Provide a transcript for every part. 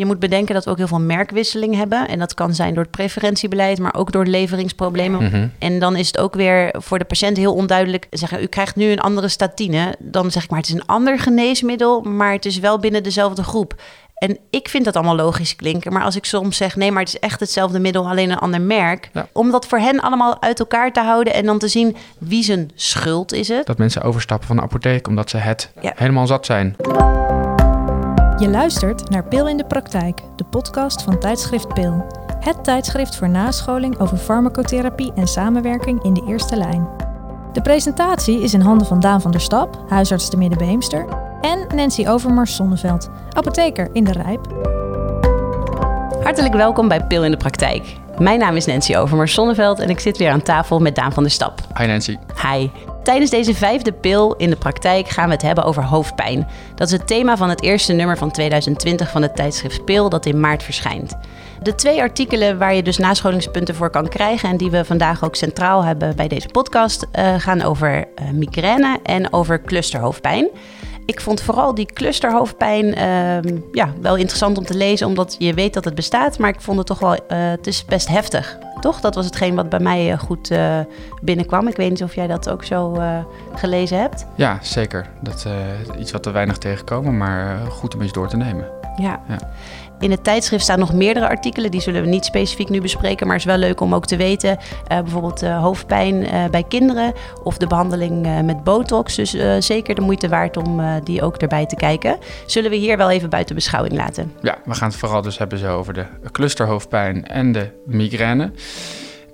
Je moet bedenken dat we ook heel veel merkwisseling hebben. En dat kan zijn door het preferentiebeleid, maar ook door leveringsproblemen. Mhm. En dan is het ook weer voor de patiënt heel onduidelijk. Zeggen, u krijgt nu een andere statine. Dan zeg ik maar, het is een ander geneesmiddel, maar het is wel binnen dezelfde groep. En ik vind dat allemaal logisch klinken. Maar als ik soms zeg, nee, maar het is echt hetzelfde middel, alleen een ander merk. Ja. Om dat voor hen allemaal uit elkaar te houden en dan te zien wie zijn schuld is het. Dat mensen overstappen van de apotheek omdat ze het Ja. helemaal zat zijn. Je luistert naar Pil in de Praktijk, de podcast van tijdschrift Pil. Het tijdschrift voor nascholing over farmacotherapie en samenwerking in de eerste lijn. De presentatie is in handen van Daan van der Stap, huisarts te Middenbeemster, en Nancy Overmars Zonneveld, apotheker in de Rijp. Hartelijk welkom bij Pil in de Praktijk. Mijn naam is Nancy Overmars Zonneveld en ik zit weer aan tafel met Daan van der Stap. Hi Nancy. Hi. Tijdens deze vijfde pil in de praktijk gaan we het hebben over hoofdpijn. Dat is het thema van het eerste nummer van 2020 van het tijdschrift Pil dat in maart verschijnt. De twee artikelen waar je dus nascholingspunten voor kan krijgen en die we vandaag ook centraal hebben bij deze podcast eh, gaan over eh, migraine en over clusterhoofdpijn. Ik vond vooral die clusterhoofdpijn ehm, ja, wel interessant om te lezen, omdat je weet dat het bestaat. Maar ik vond het toch wel, eh, het is best heftig. Toch? Dat was hetgeen wat bij mij eh, goed eh, binnenkwam. Ik weet niet of jij dat ook zo gelezen hebt. Ja, zeker. Dat is iets wat we weinig tegenkomen, maar goed om eens door te nemen. Ja. Ja. In het tijdschrift staan nog meerdere artikelen. Die zullen we niet specifiek nu bespreken. Maar het is wel leuk om ook te weten. eh, bijvoorbeeld eh, hoofdpijn eh, bij kinderen. Of de behandeling eh, met botox. Dus zeker de moeite waard om die ook erbij te kijken. Zullen we hier wel even buiten beschouwing laten. Ja, we gaan het vooral dus hebben zo over de clusterhoofdpijn en de migraine.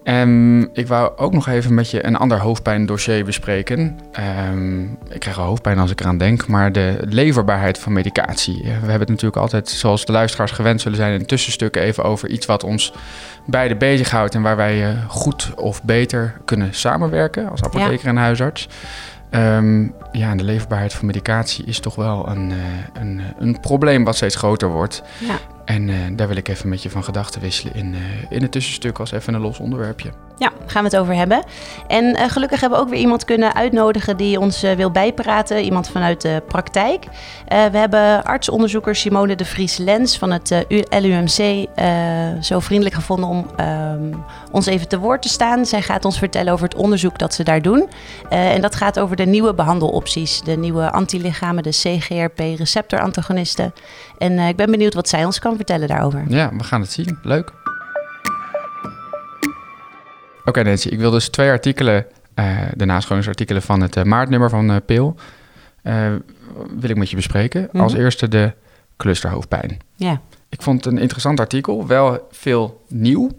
En ik wou ook nog even met je een ander hoofdpijndossier bespreken. Ehm, ik krijg al hoofdpijn als ik eraan denk, maar de leverbaarheid van medicatie. Eh, We hebben het natuurlijk altijd, zoals de luisteraars gewend zullen zijn, in tussenstukken even over iets wat ons beide bezighoudt en waar wij eh, goed of beter kunnen samenwerken als apotheker en huisarts. Ehm, ja, en de leverbaarheid van medicatie is toch wel een, eh, een, een probleem wat steeds groter wordt. Ja. En eh, daar wil ik even met je van gedachten wisselen in, eh, in het tussenstuk als even een los onderwerpje. Ja, gaan we het over hebben. En eh, gelukkig hebben we ook weer iemand kunnen uitnodigen die ons wil bijpraten. Iemand vanuit de praktijk. We hebben artsonderzoeker Simone de Vries Lens van het LUMC zo vriendelijk gevonden om ehm, ons even te woord te staan. Zij gaat ons vertellen over het onderzoek dat ze daar doen. En dat gaat over de nieuwe behandelopties. De nieuwe antilichamen, de CGRP-receptorantagonisten. En ik ben benieuwd wat zij ons kan vertellen daarover. Ja, we gaan het zien. Leuk. Oké Nancy, ik wil dus twee artikelen, eh, de nascholingsartikelen van het eh, maartnummer van eh Pil, eh, wil ik met je bespreken. Mhm. Als eerste de clusterhoofdpijn. Ja. Ik vond het een interessant artikel, wel veel nieuw,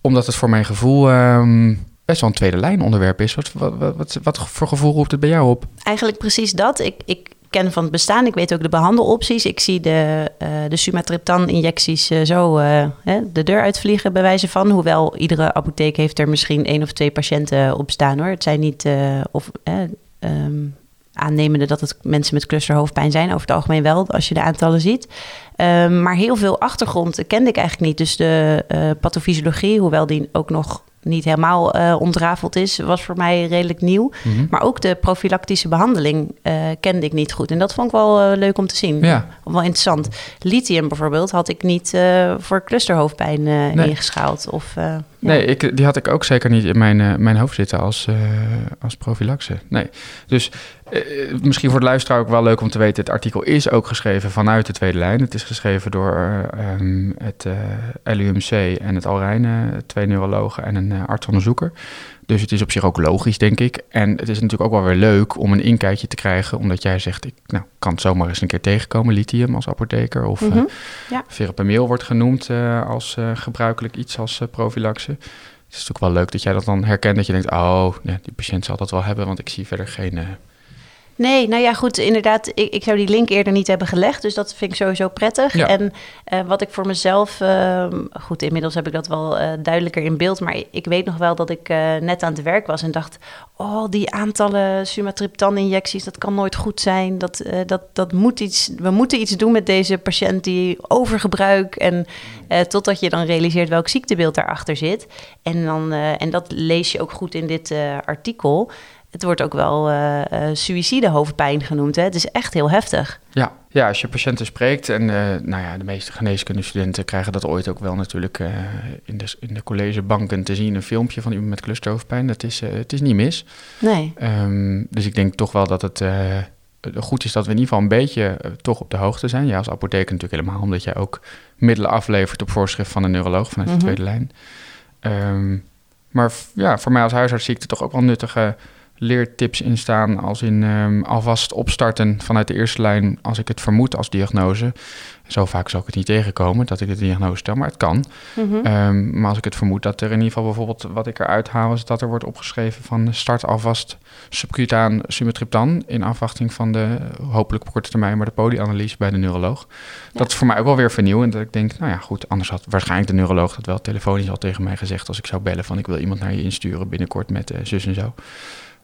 omdat het voor mijn gevoel ehm, best wel een tweede lijn onderwerp is. Wat, wat, wat, wat, wat voor gevoel roept het bij jou op? Eigenlijk precies dat. Ik, ik ken van het bestaan, ik weet ook de behandelopties. Ik zie de, eh de sumatriptan-injecties eh, zo eh, hè, de deur uitvliegen, bij wijze van. Hoewel iedere apotheek heeft er misschien één of twee patiënten op staan hoor. Het zijn niet of, eh, ehm, aannemende dat het mensen met clusterhoofdpijn zijn. Over het algemeen wel, als je de aantallen ziet. Ehm, maar heel veel achtergrond kende ik eigenlijk niet. Dus de pathofysiologie, hoewel die ook nog niet helemaal eh, ontrafeld is, was voor mij redelijk nieuw. Mhm. Maar ook de profilactische behandeling eh, kende ik niet goed. En dat vond ik wel eh, leuk om te zien. Ja. Wel interessant. Lithium bijvoorbeeld had ik niet voor clusterhoofdpijn Nee. ingeschaald. Of. Nee, ik, die had ik ook zeker niet in mijn, eh, mijn hoofd zitten als, eh als profilaxe. Nee. Dus eh, misschien voor de luisteraar ook wel leuk om te weten... het artikel is ook geschreven vanuit de tweede lijn. Het is geschreven door eh, ehm, het LUMC en het Alrijnen, twee neurologen en een artsonderzoeker. Dus het is op zich ook logisch, denk ik. En het is natuurlijk ook wel weer leuk om een inkijkje te krijgen... omdat jij zegt, ik nou, kan het zomaar eens een keer tegenkomen, lithium als apotheker... of Mhm. Ja. Verapamil wordt genoemd eh, als eh, gebruikelijk iets als eh, profilaxe. Het is natuurlijk wel leuk dat jij dat dan herkent. Dat je denkt, oh, die patiënt zal dat wel hebben, want ik zie verder geen... Nee, nou ja, goed, inderdaad. Ik, ik zou die link eerder niet hebben gelegd. Dus dat vind ik sowieso prettig. Ja. En eh, wat ik voor mezelf... ehm, goed, inmiddels heb ik dat wel eh, duidelijker in beeld. Maar ik weet nog wel dat ik eh, net aan het werk was en dacht... oh, die aantallen sumatriptan-injecties, dat kan nooit goed zijn. Dat, dat, dat moet iets, we moeten iets doen met deze patiënt die overgebruik... en totdat je dan realiseert welk ziektebeeld daarachter zit. En, dan, en dat lees je ook goed in dit artikel... Het wordt ook wel eh eh suïcide hoofdpijn genoemd. Hè? Het is echt heel heftig. Ja, ja, als je patiënten spreekt, en uh, nou ja, de meeste geneeskundestudenten krijgen dat ooit ook wel natuurlijk uh, in, de, in de collegebanken te zien, een filmpje van iemand met clusterhoofdpijn. Dat is, uh, het is niet mis. Nee. Um, dus ik denk toch wel dat het goed is dat we in ieder geval een beetje toch op de hoogte zijn. Ja, als apotheker natuurlijk helemaal, omdat jij ook middelen aflevert op voorschrift van een neuroloog vanuit mm -hmm. de tweede lijn. Um, maar ja, voor mij als huisarts zie ik er toch ook wel nuttige leertips in staan. Als in um, alvast opstarten vanuit de eerste lijn als ik het vermoed als diagnose. Zo vaak zal ik het niet tegenkomen dat ik de diagnose stel, maar het kan. Mhm. um, maar als ik het vermoed dat er in ieder geval bijvoorbeeld wat ik eruit haal... is dat er wordt opgeschreven van start alvast subcutaan sumatriptan... in afwachting van de hopelijk op korte termijn... maar de polyanalyse bij de neuroloog. Ja. Dat is voor mij ook wel weer vernieuwend. Dat ik denk, nou ja goed, anders had waarschijnlijk de neuroloog... dat wel telefonisch al tegen mij gezegd als ik zou bellen... van ik wil iemand naar je insturen binnenkort met uh, zus en zo.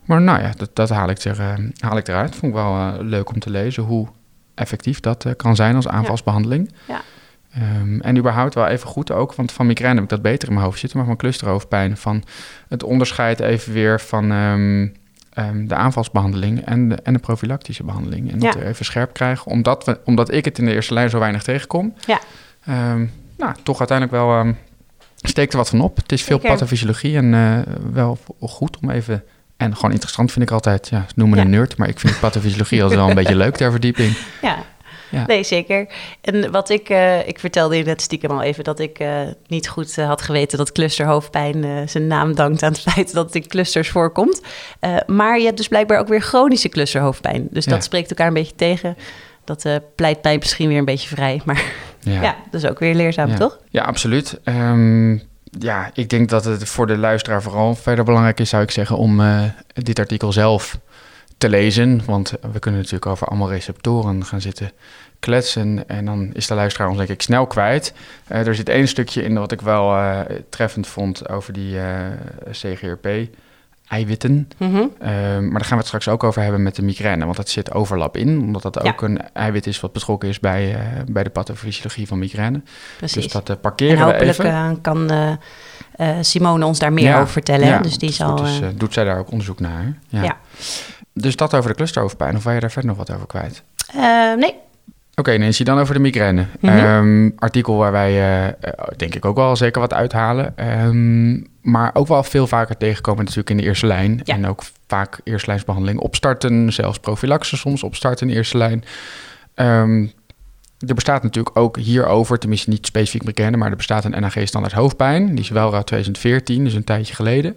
Maar nou ja, dat, dat haal, ik er, uh, haal ik eruit. Vond ik wel uh, leuk om te lezen hoe effectief dat uh, kan zijn als aanvalsbehandeling. Ja. Um, en überhaupt wel even goed ook, want van migraine heb ik dat beter in mijn hoofd zitten, maar van clusterhoofdpijn, van het onderscheid even weer van um, um, de aanvalsbehandeling en de, en de profilactische behandeling. En Ja. dat even scherp krijgen, omdat, we, omdat ik het in de eerste lijn zo weinig tegenkom. Ja. Nou, toch uiteindelijk wel steekt er wat van op. Het is veel Zeker. pathofysiologie en uh, wel goed om even en gewoon interessant vind ik altijd, ja, noem me Ja. een nerd, maar ik vind pathofysiologie altijd wel een beetje leuk ter verdieping. Ja. Ja. Nee, zeker. En wat ik, uh, ik vertelde je net stiekem al even dat ik uh, niet goed uh, had geweten dat clusterhoofdpijn zijn naam dankt aan het feit dat het in clusters voorkomt. Maar je hebt dus blijkbaar ook weer chronische clusterhoofdpijn. Dus dat spreekt elkaar een beetje tegen. Dat uh, pleit mij misschien weer een beetje vrij. Maar ja, Ja, dat is ook weer leerzaam, ja. toch? Ja, absoluut. Ehm, ja, ik denk dat het voor de luisteraar vooral verder belangrijk is, zou ik zeggen, om uh, dit artikel zelf te lezen. Want we kunnen natuurlijk over allemaal receptoren gaan zitten kletsen. En dan is de luisteraar ons denk ik snel kwijt. Uh, er zit één stukje in wat ik wel uh, treffend vond over die CGRP. Eiwitten. Mm -hmm. maar daar gaan we het straks ook over hebben met de migraine. Want dat zit overlap in. Omdat dat ook een eiwit is wat betrokken is bij, bij de pathofysiologie van migraine. Precies. Dus dat parkeren en we hopelijk even. uh, kan uh, uh, Simone ons daar meer Ja, over vertellen. ja, dus die zal. uh, eh, doet zij daar ook onderzoek naar. Ja. Dus dat over de clusterhoofdpijn. Of wil je daar verder nog wat over kwijt? uh, nee. Oké, Nancy, dan over de migraine. Mhm. Ehm, artikel waar wij eh, eh, denk ik ook wel zeker wat uithalen. Ehm, maar ook wel veel vaker tegenkomen natuurlijk in de eerste lijn. Ja. En ook vaak eerstelijnsbehandeling opstarten. Zelfs profilaxe soms opstarten in de eerste lijn. Ehm, er bestaat natuurlijk ook hierover, tenminste niet specifiek bekende, maar er bestaat een NAG-standaard hoofdpijn. Die is wel uit 2014, dus een tijdje geleden.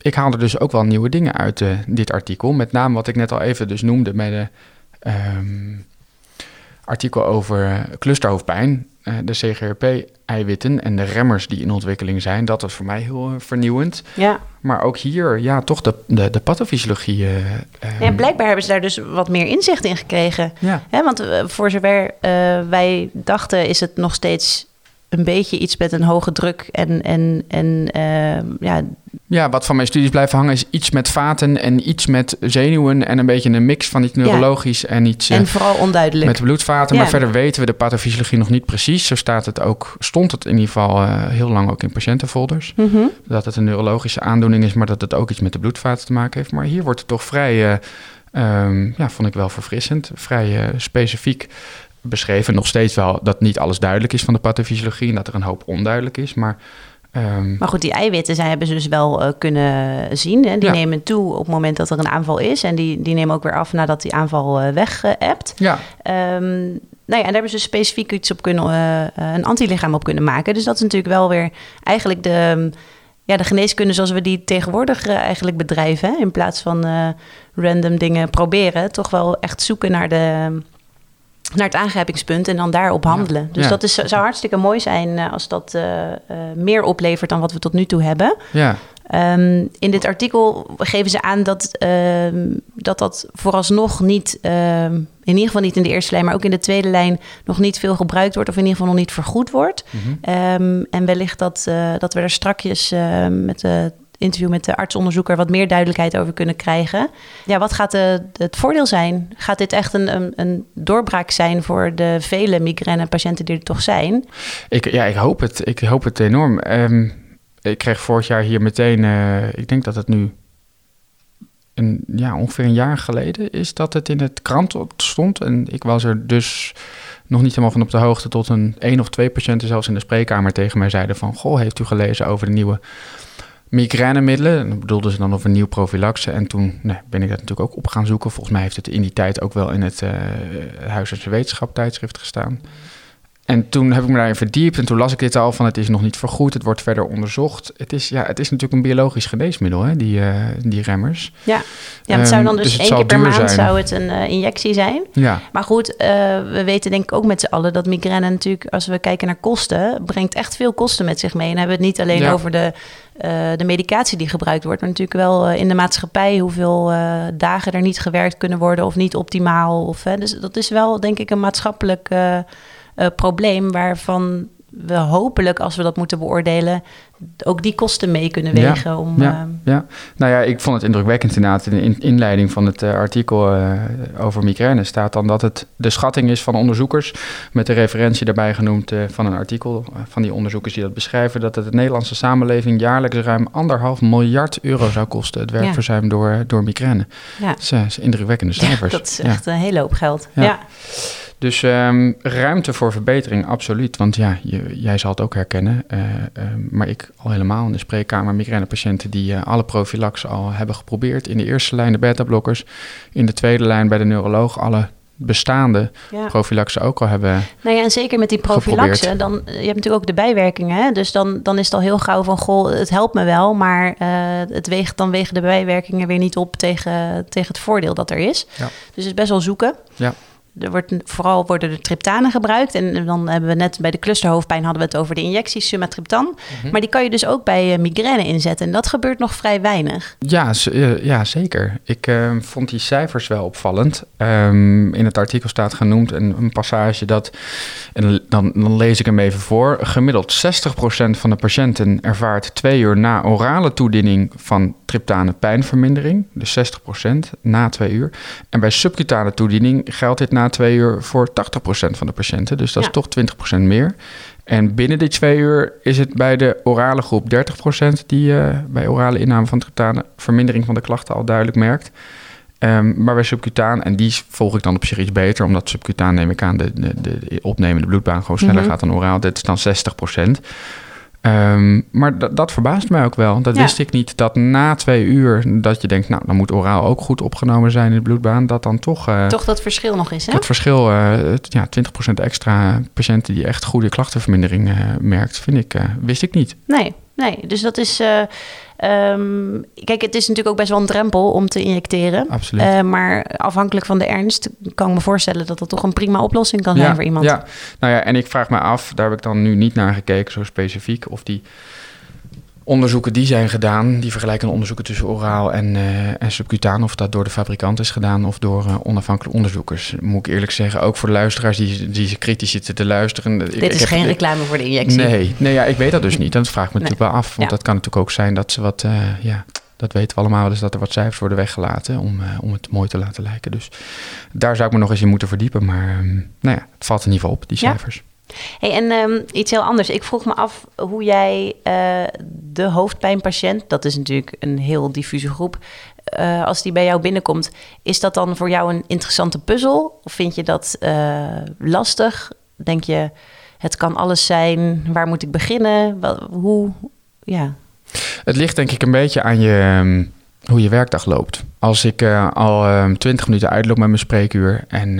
Ik haal er dus ook wel nieuwe dingen uit eh, dit artikel. Met name wat ik net al even dus noemde bij de artikel over clusterhoofdpijn. eh, de CGRP-eiwitten en de remmers die in ontwikkeling zijn. Dat was voor mij heel eh, vernieuwend. Ja. Maar ook hier, ja, toch de, de, de pathofysiologie. eh, ehm, ja, blijkbaar hebben ze daar dus wat meer inzicht in gekregen. Ja, Hè, want voor zover wij dachten, is het nog steeds een beetje iets met een hoge druk. En, en, en eh, ja, Ja, wat van mijn studies blijft hangen is iets met vaten en iets met zenuwen en een beetje een mix van iets neurologisch en iets eh, en vooral onduidelijk. met de bloedvaten. Ja. Maar verder weten we de pathofysiologie nog niet precies. Zo staat het ook, stond het in ieder geval eh, heel lang ook in patiëntenfolders. Mhm. Dat het een neurologische aandoening is, maar dat het ook iets met de bloedvaten te maken heeft. Maar hier wordt het toch vrij, eh, ehm, ja, vond ik wel verfrissend, vrij eh, specifiek beschreven. Nog steeds wel dat niet alles duidelijk is van de pathofysiologie en dat er een hoop onduidelijk is. Maar ehm, Maar goed, die eiwitten zij hebben ze dus wel eh, kunnen zien. Hè? Die Ja. nemen toe op het moment dat er een aanval is. En die, die nemen ook weer af nadat die aanval eh weg hebt. ja, Ehm, nou ja, en daar hebben ze specifiek iets op kunnen, eh, een antilichaam op kunnen maken. Dus dat is natuurlijk wel weer eigenlijk de, ja, de geneeskunde zoals we die tegenwoordig eigenlijk bedrijven. Hè? In plaats van random dingen proberen, toch wel echt zoeken naar, de, naar het aangrijpingspunt en dan daarop handelen. Dus Ja. dat is, zou hartstikke mooi zijn eh, als dat eh, eh, meer oplevert dan wat we tot nu toe hebben. ja, Um, in dit artikel geven ze aan dat um, dat, dat vooralsnog niet, um, in ieder geval niet in de eerste lijn, maar ook in de tweede lijn nog niet veel gebruikt wordt, of in ieder geval nog niet vergoed wordt. Mhm. en wellicht dat, uh, dat we er strakjes uh, met het interview met de artsonderzoeker wat meer duidelijkheid over kunnen krijgen. Ja, wat gaat de, het voordeel zijn? Gaat dit echt een, een, een doorbraak zijn voor de vele migraine-patiënten die er toch zijn? Ik, ja, ik hoop het. Ik hoop het enorm. Um, ik kreeg vorig jaar hier meteen, uh, ik denk dat het nu een, ja, ongeveer een jaar geleden is dat het in het krant stond. En ik was er dus nog niet helemaal van op de hoogte tot een één of twee patiënten zelfs in de spreekkamer tegen mij zeiden van... Goh, heeft u gelezen over de nieuwe migrainemiddelen? En dat bedoelden ze dan over nieuw profilaxe. En toen nee, ben ik dat natuurlijk ook op gaan zoeken. Volgens mij heeft het in die tijd ook wel in het uh, Huisartsen Wetenschap tijdschrift gestaan. En toen heb ik me daarin verdiept en toen las ik dit al van het is nog niet vergoed, het wordt verder onderzocht. Het is, ja, het is natuurlijk een biologisch geneesmiddel, hè, die, uh, die remmers. Ja, ja het zou dan ehm, dus, dus één keer per maand zijn. zou het een uh, injectie zijn. Ja. Maar goed, uh, we weten denk ik ook met z'n allen dat migraine natuurlijk, als we kijken naar kosten, brengt echt veel kosten met zich mee. En dan hebben we het niet alleen ja. over de, de medicatie die gebruikt wordt, maar natuurlijk wel in de maatschappij hoeveel dagen er niet gewerkt kunnen worden of niet optimaal. Of, dus dat is wel denk ik een maatschappelijk uh, probleem waarvan we hopelijk, als we dat moeten beoordelen, ook die kosten mee kunnen wegen. Ja, om, ja, uh, ja. Nou ja, ik vond het indrukwekkend inderdaad. In de inleiding van het uh, artikel uh, over migraine staat dan dat het de schatting is van onderzoekers, met de referentie daarbij genoemd van een artikel van die onderzoekers die dat beschrijven, dat het de Nederlandse samenleving jaarlijks ruim anderhalf miljard euro zou kosten, het werkverzuim ja. door, door migraine. Ja. Dat is indrukwekkende cijfers. dat is echt een hele hoop geld. ja. Dus um, ruimte voor verbetering, absoluut. Want ja, je, jij zal het ook herkennen. Uh, uh, maar ik al helemaal in de spreekkamer migrainepatiënten die uh, alle profilax al hebben geprobeerd. In de eerste lijn de beta-blokkers. In de tweede lijn bij de neuroloog alle bestaande ja. profilaxe ook al hebben. Nou ja, en zeker met die profilaxe, dan je hebt natuurlijk ook de bijwerkingen. Hè? Dus dan, dan is het al heel gauw van goh, het helpt me wel, maar het weegt dan wegen de bijwerkingen weer niet op tegen, tegen het voordeel dat er is. Ja. Dus het is best wel zoeken. Ja. Er wordt, vooral worden er triptanen gebruikt. En dan hebben we net bij de clusterhoofdpijn hadden we het over de injecties sumatriptan. Mm Maar die kan je dus ook bij uh, migraine inzetten. En dat gebeurt nog vrij weinig. Ja, uh, ja zeker. Ik uh, vond die cijfers wel opvallend. Um, in het artikel staat genoemd een, een passage dat... En dan, dan lees ik hem even voor. Gemiddeld 60% van de patiënten ervaart twee uur na orale toediening van triptane pijnvermindering. Dus 60% na twee uur. En bij subcutane toediening geldt dit na twee uur voor 80% van de patiënten. Dus dat is toch 20% meer. En binnen die twee uur is het bij de orale groep 30% die uh, bij orale inname van triptane vermindering van de klachten al duidelijk merkt. Um, maar bij subcutaan, en die volg ik dan op zich iets beter, omdat subcutaan neem ik aan de, de, de opnemende bloedbaan gewoon sneller mm -hmm. gaat dan oraal. Dit is dan 60 Um, maar dat verbaast mij ook wel. Dat ja. wist ik niet. Dat na twee uur, dat je denkt, nou, dan moet oraal ook goed opgenomen zijn in de bloedbaan. Dat dan toch... Uh, toch dat verschil nog is, hè? Dat verschil, uh, ja, 20% extra patiënten die echt goede klachtenvermindering uh, merkt, vind ik, wist ik niet. Nee, nee. Dus dat is... Um, kijk, het is natuurlijk ook best wel een drempel om te injecteren. Absoluut. Uh, maar afhankelijk van de ernst kan ik me voorstellen dat dat toch een prima oplossing kan zijn voor iemand. Ja, nou ja, en ik vraag me af, daar heb ik dan nu niet naar gekeken, zo specifiek, of die onderzoeken die zijn gedaan, die vergelijkende onderzoeken tussen oraal en, uh, en subcutaan, of dat door de fabrikant is gedaan of door uh, onafhankelijke onderzoekers. Moet ik eerlijk zeggen, ook voor de luisteraars die, die kritisch zitten te luisteren. Dit ik, is ik geen heb, reclame voor de injectie. Nee, nee ja, ik weet dat dus niet. Dat vraag ik me nee. natuurlijk wel af. Want ja. dat kan natuurlijk ook zijn dat ze wat, uh, ja, dat weten we allemaal, dus dat er wat cijfers worden weggelaten om, om het mooi te laten lijken. Dus daar zou ik me nog eens in moeten verdiepen. Maar um, nou ja, het valt in ieder geval op, die cijfers. Ja. Hey, en um, iets heel anders. Ik vroeg me af hoe jij uh, de hoofdpijnpatiënt, dat is natuurlijk een heel diffuse groep, uh, als die bij jou binnenkomt, is dat dan voor jou een interessante puzzel? Of vind je dat uh, lastig? Denk je, het kan alles zijn, waar moet ik beginnen? Hoe, ja. Het ligt denk ik een beetje aan je, um, hoe je werkdag loopt. Als ik al um, 20 minuten uitloop met mijn spreekuur en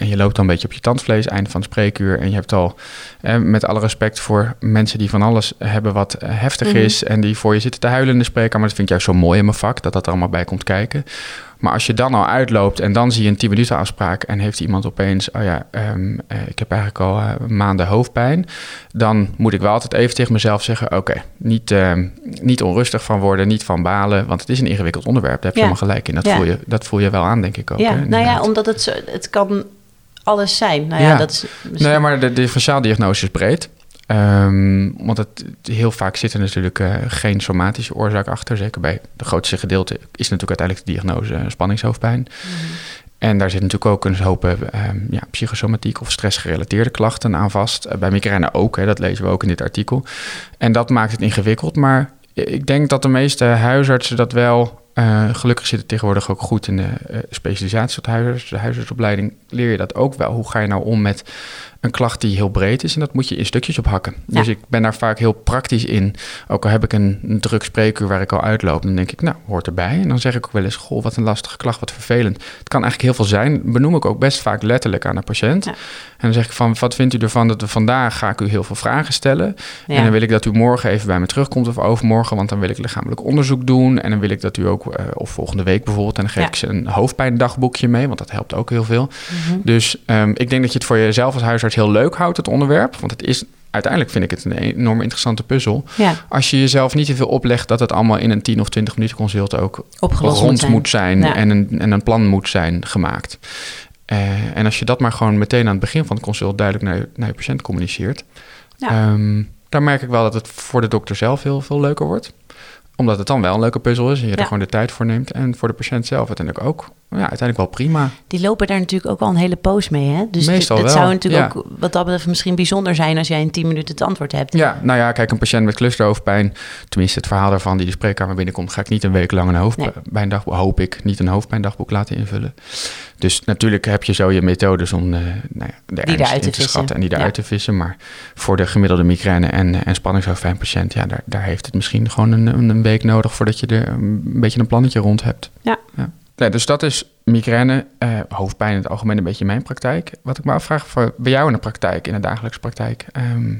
en je loopt dan een beetje op je tandvlees, einde van het spreekuur. En je hebt al, eh, met alle respect voor mensen die van alles hebben wat heftig mm -hmm. is. En die voor je zitten te huilen in de spreekkamer. Dat vind ik juist zo mooi in mijn vak, dat dat er allemaal bij komt kijken. Maar als je dan al uitloopt en dan zie je een 10 minuten afspraak en heeft iemand opeens, oh ja, um, uh, ik heb eigenlijk al uh, maanden hoofdpijn, dan moet ik wel altijd even tegen mezelf zeggen, oké, okay, niet, uh, niet onrustig van worden, niet van balen, want het is een ingewikkeld onderwerp, daar heb je ja. helemaal gelijk in. Dat, ja. voel je, dat voel je wel aan, denk ik ook. Ja, hè, nou ja, omdat het, zo, het kan alles zijn. Nou ja, ja. dat is misschien... Nee, maar de differentiaaldiagnose is breed. Um, want het, heel vaak zit er natuurlijk uh, geen somatische oorzaak achter. Zeker bij de grootste gedeelte is natuurlijk uiteindelijk de diagnose spanningshoofdpijn. Mm -hmm. En daar zit natuurlijk ook een hoop uh, ja, psychosomatiek of stressgerelateerde klachten aan vast. bij migraine ook, hè, dat lezen we ook in dit artikel. En dat maakt het ingewikkeld. Maar ik denk dat de meeste huisartsen dat wel Uh, gelukkig zit het tegenwoordig ook goed in de uh, specialisatie tot huisarts. De huisartsopleiding leer je dat ook wel. Hoe ga je nou om met een klacht die heel breed is en dat moet je in stukjes ophakken. Ja. Dus ik ben daar vaak heel praktisch in. Ook al heb ik een, een druk spreekuur waar ik al uitloop, dan denk ik, nou, hoort erbij. En dan zeg ik ook wel eens, goh, wat een lastige klacht, wat vervelend. Het kan eigenlijk heel veel zijn. Benoem ik ook best vaak letterlijk aan de patiënt. Ja. En dan zeg ik van, wat vindt u ervan dat we vandaag ga ik u heel veel vragen stellen. Ja. En dan wil ik dat u morgen even bij me terugkomt of overmorgen, want dan wil ik lichamelijk onderzoek doen. En dan wil ik dat u ook, uh, of volgende week bijvoorbeeld, en dan geef ik ze een hoofdpijndagboekje mee, want dat helpt ook heel veel. Mm -hmm. Dus um, ik denk dat je het voor jezelf als huisarts heel leuk houdt, het onderwerp. Want het is uiteindelijk vind ik het een enorm interessante puzzel. Ja. Als je jezelf niet te veel oplegt dat het allemaal in een 10 of 20 minuten consult ook Opgelost rond moet zijn, moet zijn Ja. en, een, en een plan moet zijn gemaakt. Eh, en als je dat maar gewoon meteen aan het begin van het consult duidelijk naar je, naar je patiënt communiceert, Ja. ehm, dan merk ik wel dat het voor de dokter zelf heel veel leuker wordt omdat het dan wel een leuke puzzel is en je er gewoon de tijd voor neemt. En voor de patiënt zelf uiteindelijk ook. Ja, uiteindelijk wel prima. Die lopen daar natuurlijk ook al een hele poos mee. Hè? Dus Meestal het, het wel, zou natuurlijk ja. ook wat dat betreft misschien bijzonder zijn als jij in 10 minuten het antwoord hebt. Ja, nou ja, kijk, een patiënt met clusterhoofdpijn, tenminste het verhaal daarvan die de spreekkamer binnenkomt, ga ik niet een week lang een hoofdpijndagboek, hoop ik, niet een hoofdpijndagboek laten invullen. Dus natuurlijk heb je zo je methodes om eh, nou ja, de Die ernst eruit in te te vissen. schatten en die eruit Ja. te vissen. Maar voor de gemiddelde migraine en, en spanningshoofdpijnpatiënt, ja, daar, daar heeft het misschien gewoon een, een een week nodig voordat je er een beetje een plannetje rond hebt. Ja. Nee, dus dat is migraine, eh, hoofdpijn in het algemeen een beetje mijn praktijk. Wat ik me afvraag voor bij jou in de praktijk, in de dagelijkse praktijk. ehm,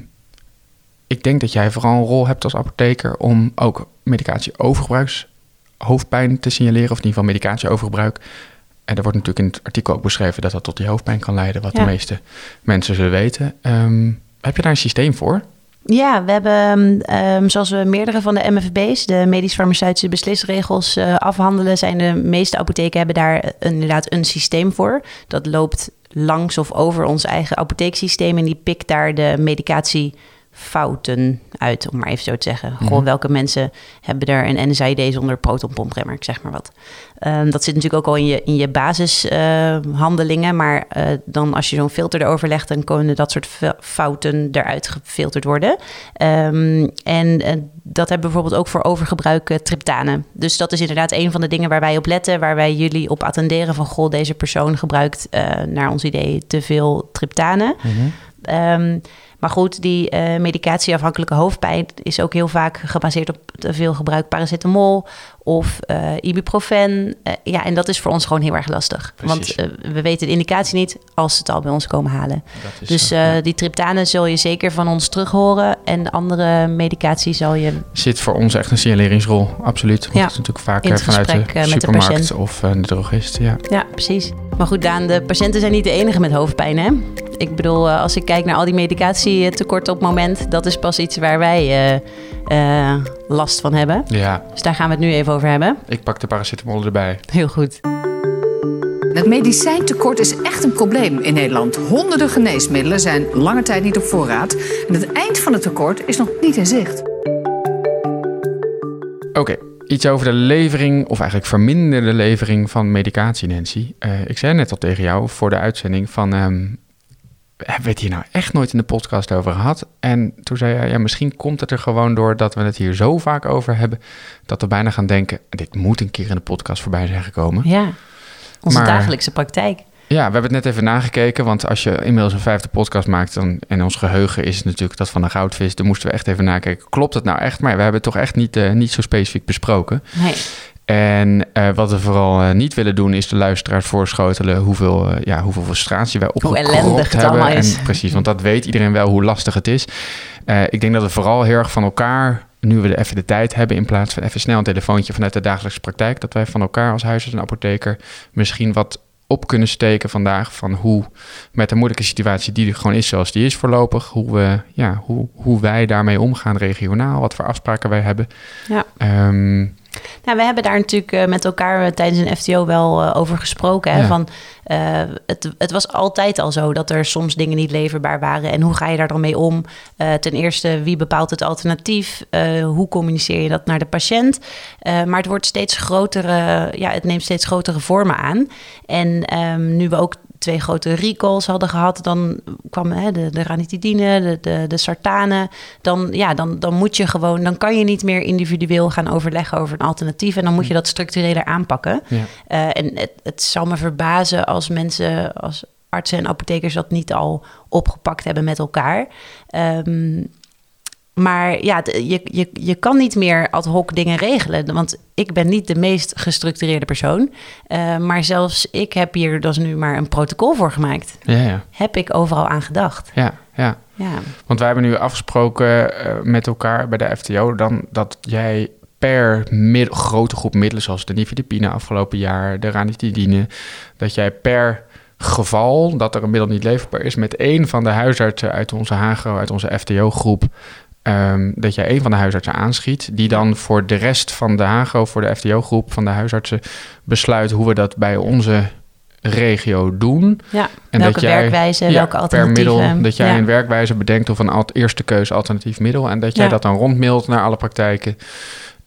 ik denk dat jij vooral een rol hebt als apotheker om ook medicatieovergebruiks hoofdpijn te signaleren, of in ieder geval medicatieovergebruik. En er wordt natuurlijk in het artikel ook beschreven dat dat tot die hoofdpijn kan leiden, wat Ja. de meeste mensen zullen weten. Ehm, heb je daar een systeem voor? Ja, we hebben, ehm, zoals we meerdere van de MFB's, de medisch-farmaceutische beslisregels, eh, afhandelen, zijn de meeste apotheken hebben daar een- inderdaad een systeem voor. Dat loopt langs of over ons eigen apotheeksysteem en die pikt daar de medicatiefouten uit, om maar even zo te zeggen. Gewoon Mhm. welke mensen hebben er een NSAID zonder protonpompremmer, ik zeg maar wat. Ehm, dat zit natuurlijk ook al in je, in je basishandelingen, maar eh, dan als je zo'n filter erover legt, dan kunnen dat soort fouten eruit gefilterd worden. Ehm, en eh, dat hebben we bijvoorbeeld ook voor overgebruik eh, triptanen. Dus dat is inderdaad een van de dingen waar wij op letten, waar wij jullie op attenderen van goh, deze persoon gebruikt naar ons idee te veel triptanen. Ehm, maar goed, die eh, medicatieafhankelijke hoofdpijn is ook heel vaak gebaseerd op te veel gebruik paracetamol of eh, ibuprofen. Eh, ja, en dat is voor ons gewoon heel erg lastig. Precies. Want we weten de indicatie niet als ze het al bij ons komen halen. Dus zo, ja. die triptanen zul je zeker van ons terug horen. En de andere medicatie zal je zit voor ons echt een signaleringsrol, absoluut. Want Ja, dat is natuurlijk vaak het vanuit de de supermarkt patiënt. of de drogist. Ja. Ja, precies. Maar goed, Daan, de patiënten zijn niet de enige met hoofdpijn, hè? Ik bedoel, eh, als ik kijk naar al die medicatietekorten op het moment... dat is pas iets waar wij eh, eh, last van hebben. ja, Dus daar gaan we het nu even over hebben. ik pak de paracetamol erbij. Heel goed. Het medicijntekort is echt een probleem in Nederland. Honderden geneesmiddelen zijn lange tijd niet op voorraad. En het eind van het tekort is nog niet in zicht. Oké, iets over de levering, of eigenlijk verminderde levering van medicatie, Nancy. Eh, ik zei net al tegen jou voor de uitzending van... ehm, hebben we het hier nou echt nooit in de podcast over gehad? En toen zei jij, ja, misschien komt het er gewoon door dat we het hier zo vaak over hebben... dat we bijna gaan denken, dit moet een keer in de podcast voorbij zijn gekomen. Ja, onze Maar- dagelijkse praktijk. Ja, we hebben het net even nagekeken, want als je inmiddels een vijfde podcast maakt... Dan, en ons geheugen is natuurlijk dat van een goudvis... dan moesten we echt even nakijken, klopt het nou echt? Maar we hebben het toch echt niet, eh, niet zo specifiek besproken. Nee. En eh, wat we vooral eh, niet willen doen, is de luisteraars voorschotelen hoeveel, eh, ja, hoeveel frustratie wij opgekropt ellendig het hebben. allemaal is. En precies, want dat weet iedereen wel hoe lastig het is. Eh, ik denk dat we vooral heel erg van elkaar, nu we de, even de tijd hebben, in plaats van even snel een telefoontje vanuit de dagelijkse praktijk, dat wij van elkaar als huisarts en apotheker misschien wat op kunnen steken vandaag van hoe met de moeilijke situatie die er gewoon is zoals die is voorlopig, hoe, we, ja, hoe, hoe wij daarmee omgaan regionaal, wat voor afspraken wij hebben. Ja. Ehm, Nou, we hebben daar natuurlijk eh, met elkaar eh, tijdens een FTO wel eh, over gesproken. Hè? Ja. Van, het, het was altijd al zo dat er soms dingen niet leverbaar waren. En hoe ga je daar dan mee om? Ten eerste, wie bepaalt het alternatief? Hoe communiceer je dat naar de patiënt? Maar het wordt steeds grotere, ja, het neemt steeds grotere vormen aan. En ehm, nu we ook twee grote recalls hadden gehad, dan kwam hè, de, de ranitidine, de, de, de sartanen. Dan, ja, dan, dan moet je gewoon, dan kan je niet meer individueel gaan overleggen over een alternatief. En dan moet je dat structureler aanpakken. Ja. Eh, en het, het zou me verbazen als mensen, als artsen en apothekers dat niet al opgepakt hebben met elkaar. Ehm, maar ja, je, je, je kan niet meer ad hoc dingen regelen. Want ik ben niet de meest gestructureerde persoon. Eh, maar zelfs ik heb hier dus nu maar een protocol voor gemaakt. Ja, ja, Heb ik overal aan gedacht. ja, ja. Ja, Want wij hebben nu afgesproken eh, met elkaar bij de FTO dan dat jij per grote groep middelen, zoals de nifedipine afgelopen jaar, de ranitidine, dat jij per geval dat er een middel niet leverbaar is, met één van de huisartsen uit onze HAGO, uit onze FTO-groep, ehm, dat jij één van de huisartsen aanschiet, die dan voor de rest van de HAGO, voor de FTO-groep van de huisartsen, besluit hoe we dat bij onze regio doen. ja. En welke dat jij- werkwijze, Ja, welke per alternatieven. middel, dat jij ja. een werkwijze bedenkt of een eerste keuze alternatief middel. En dat jij dat dan rondmailt naar alle praktijken.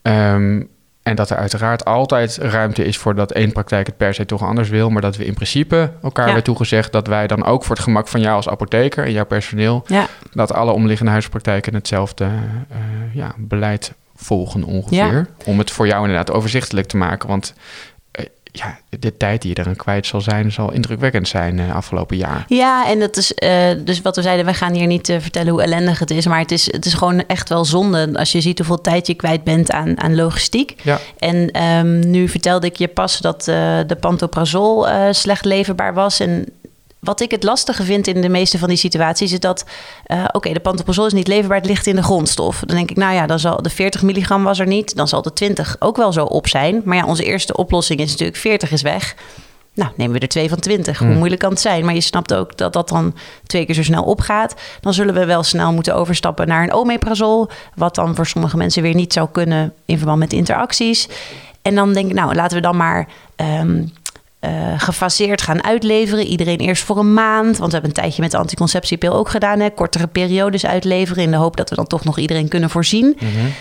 Ehm, en dat er uiteraard altijd ruimte is voor dat één praktijk het per se toch anders wil. Maar dat we in principe elkaar Ja. hebben toegezegd dat wij dan ook voor het gemak van jou als apotheker en jouw personeel. Ja, dat alle omliggende huispraktijken hetzelfde eh, ja, beleid volgen ongeveer. Om het voor jou inderdaad overzichtelijk te maken. Want ja, de tijd die je eraan kwijt zal zijn, zal indrukwekkend zijn eh, afgelopen jaar. Ja, en dat is uh, dus wat we zeiden. We gaan hier niet uh, vertellen hoe ellendig het is. Maar het is, het is gewoon echt wel zonde als je ziet hoeveel tijd je kwijt bent aan, aan logistiek. Ja. En um, nu vertelde ik je pas dat de pantoprazol slecht leverbaar was. En wat ik het lastige vind in de meeste van die situaties is dat, uh, oké, okay, de pantoprazol is niet leverbaar, het ligt in de grondstof. Dan denk ik, nou ja, dan zal de 40 milligram was er niet, dan zal de 20 ook wel zo op zijn. Maar ja, onze eerste oplossing is natuurlijk 40 is weg. Nou, nemen we er twee van 20. Hmm. Hoe moeilijk kan het zijn? Maar je snapt ook dat dat dan twee keer zo snel opgaat. Dan zullen we wel snel moeten overstappen naar een omeprazol. Wat dan voor sommige mensen weer niet zou kunnen in verband met interacties. En dan denk ik, nou, laten we dan maar um, uh, gefaseerd gaan uitleveren. Iedereen eerst voor een maand. Want we hebben een tijdje met de anticonceptiepil ook gedaan. Hè? Kortere periodes uitleveren. In de hoop dat we dan toch nog iedereen kunnen voorzien. Mm -hmm.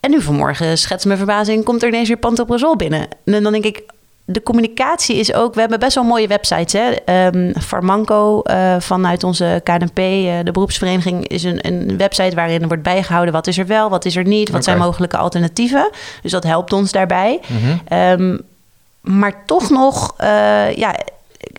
En nu vanmorgen, schets mijn verbazing, komt er ineens weer pantoprazol binnen. En dan denk ik, de communicatie is ook... We hebben best wel mooie websites. Hè? Um, Farmanco uh, vanuit onze KNP, uh, de beroepsvereniging... is een, een, website waarin wordt bijgehouden... wat is er wel, wat is er niet, wat okay. zijn mogelijke alternatieven. Dus dat helpt ons daarbij. Mm -hmm. um, maar toch nog, uh, ja,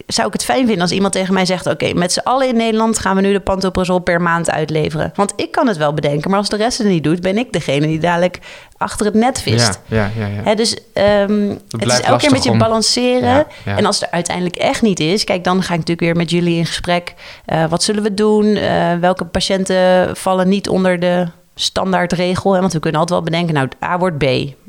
zou ik het fijn vinden als iemand tegen mij zegt: Oké, okay, met z'n allen in Nederland gaan we nu de pantoprazol per maand uitleveren. Want ik kan het wel bedenken, maar als de rest het niet doet, ben ik degene die dadelijk achter het net vist. Ja, ja, ja, ja. He, dus um, het is elke keer een beetje om... balanceren. Ja, ja. En als het er uiteindelijk echt niet is, kijk, dan ga ik natuurlijk weer met jullie in gesprek. Uh, wat zullen we doen? Uh, welke patiënten vallen niet onder de standaardregel? Hè? Want we kunnen altijd wel bedenken: nou, A wordt B.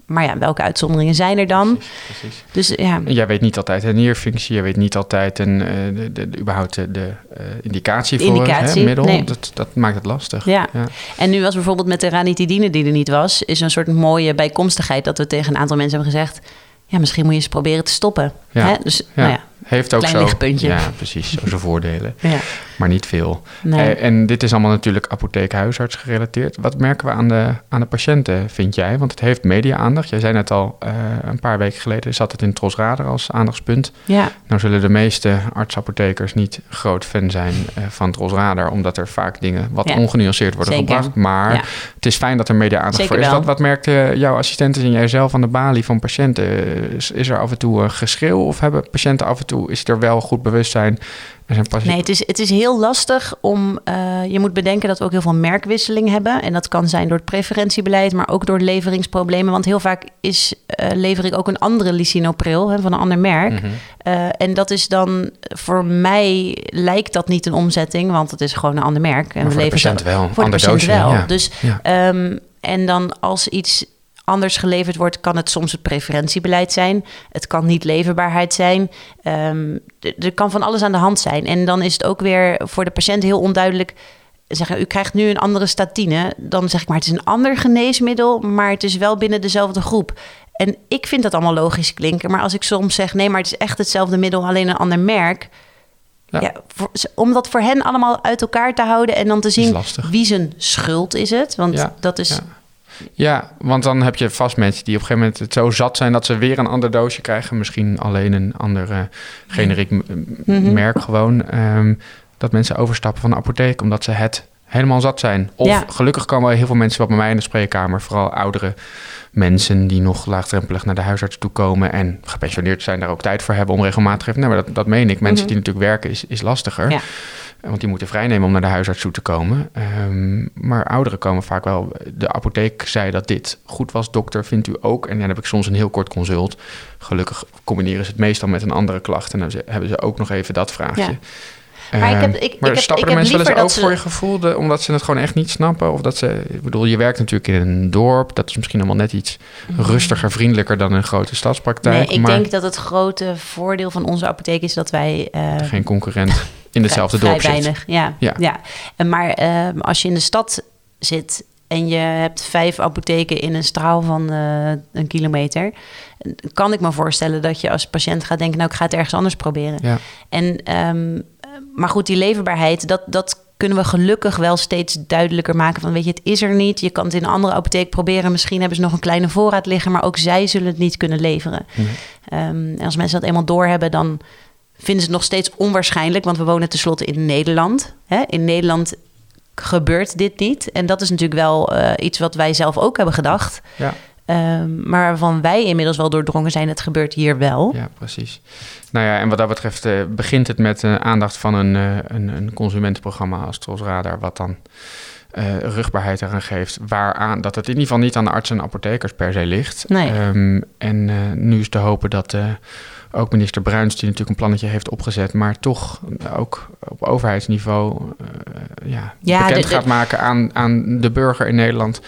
Maar ja, welke uitzonderingen zijn er dan? Precies, precies. Dus ja. Jij weet niet altijd een nierfunctie, je weet niet altijd een, uh, de, de, de, überhaupt de, de uh, indicatie, indicatie voor het middel. Nee. Dat, dat, maakt het lastig. Ja. ja. en nu was bijvoorbeeld met de ranitidine die er niet was, is een soort mooie bijkomstigheid dat we tegen een aantal mensen hebben gezegd. Ja, misschien moet je eens proberen te stoppen. Ja. Hè? Dus, ja. nou ja, heeft ook klein zo. Ja, precies. Zo zijn voordelen. Ja. Maar niet veel. Nee. Eh, en dit is allemaal natuurlijk apotheek-huisarts gerelateerd. Wat merken we aan de, aan de patiënten, vind jij? Want het heeft media-aandacht. Jij zei net al, uh, een paar weken geleden zat het in Tros Radar als aandachtspunt. Ja. Nou zullen de meeste artsapothekers niet groot fan zijn uh, van Tros Radar, omdat er vaak dingen wat Ja. ongenuanceerd worden Zeker. gebracht. Maar Ja. het is fijn dat er media-aandacht voor is. wel. Wat, wat merkten jouw assistenten en jij zelf aan de balie van patiënten? Is, is er af en toe geschreeuw of hebben patiënten af en toe, is er wel goed bewustzijn? Er zijn. Nee, het is, het is heel lastig om. Uh, je moet bedenken dat we ook heel veel merkwisseling hebben. En dat kan zijn door het preferentiebeleid, maar ook door leveringsproblemen. Want heel vaak is, uh, lever ik ook een andere lisinopril hè, van een ander merk. Mhm. Uh, en dat is dan voor mij lijkt dat niet een omzetting, want het is gewoon een ander merk. En Maar voor de leveren patiënt wel, Voor de patiënt wel. ja. Dus Ja. um, en dan als iets anders geleverd wordt, kan het soms het preferentiebeleid zijn. Het kan niet leverbaarheid zijn. Um, er kan van alles aan de hand zijn. En dan is het ook weer voor de patiënt heel onduidelijk. Zeggen, u krijgt nu een andere statine. Dan zeg ik maar, het is een ander geneesmiddel, maar het is wel binnen dezelfde groep. En ik vind dat allemaal logisch klinken. Maar als ik soms zeg, nee, maar het is echt hetzelfde middel, alleen een ander merk. Ja. Ja. voor, om dat voor hen allemaal uit elkaar te houden en dan te zien wie zijn schuld is het. Want Ja, dat is ja. Ja, want dan heb je vast mensen die op een gegeven moment het zo zat zijn dat ze weer een ander doosje krijgen. Misschien alleen een ander uh, generiek Mhm. merk gewoon. Ehm, dat mensen overstappen van de apotheek omdat ze het helemaal zat zijn. Of Ja. gelukkig komen heel veel mensen wat bij mij in de spreekkamer, vooral oudere mensen die nog laagdrempelig naar de huisarts toe komen en gepensioneerd zijn, daar ook tijd voor hebben om regelmatig even. Nee, maar dat, dat meen ik. Mensen Mhm. die natuurlijk werken is, is lastiger. Ja. Want die moeten vrijnemen om naar de huisarts toe te komen. Ehm, maar ouderen komen vaak wel. De apotheek zei dat dit goed was. Dokter, vindt u ook? En dan heb ik soms een heel kort consult. Gelukkig combineren ze het meestal met een andere klacht. En dan hebben ze ook nog even dat vraagje. Ja. Maar ik heb- ik- ik maar heb- stappen ik mensen wel eens ze- voor je gevoel? de- omdat ze het gewoon echt niet snappen? Of dat ze... Ik bedoel, je werkt natuurlijk in een dorp. Dat is misschien allemaal net iets rustiger, vriendelijker dan een grote stadspraktijk. Mhm. Nee, ik maar denk dat het grote voordeel van onze apotheek is dat wij... eh, geen concurrent in hetzelfde dorp zit. weinig, ja. Ja. ja. En maar ehm, als je in de stad zit en je hebt vijf apotheken in een straal van eh, een kilometer, kan ik me voorstellen dat je als patiënt gaat denken, nou ik ga het ergens anders proberen. Ja. En, ehm, maar goed, die leverbaarheid, dat, dat kunnen we gelukkig wel steeds duidelijker maken. Van weet je, het is er niet. Je kan het in een andere apotheek proberen. Misschien hebben ze nog een kleine voorraad liggen, maar ook zij zullen het niet kunnen leveren. Nee. Ehm, en als mensen dat eenmaal doorhebben, dan vinden ze het nog steeds onwaarschijnlijk. Want we wonen tenslotte in Nederland. Hè? In Nederland gebeurt dit niet. En dat is natuurlijk wel eh, iets wat wij zelf ook hebben gedacht. Ja. Ehm, maar waarvan wij inmiddels wel doordrongen zijn, het gebeurt hier wel. Ja, precies. Nou ja, en wat dat betreft eh, begint het met eh, aandacht van een, een, een consumentenprogramma als Radar, wat dan eh, rugbaarheid eraan geeft, waaraan dat het in ieder geval niet aan de artsen en apothekers per se ligt. Nee. Ehm, en nu is te hopen dat ook minister Bruins, die natuurlijk een plannetje heeft opgezet, maar toch ook op overheidsniveau eh, ja, Ja, bekend de- de- gaat maken aan, aan de burger in Nederland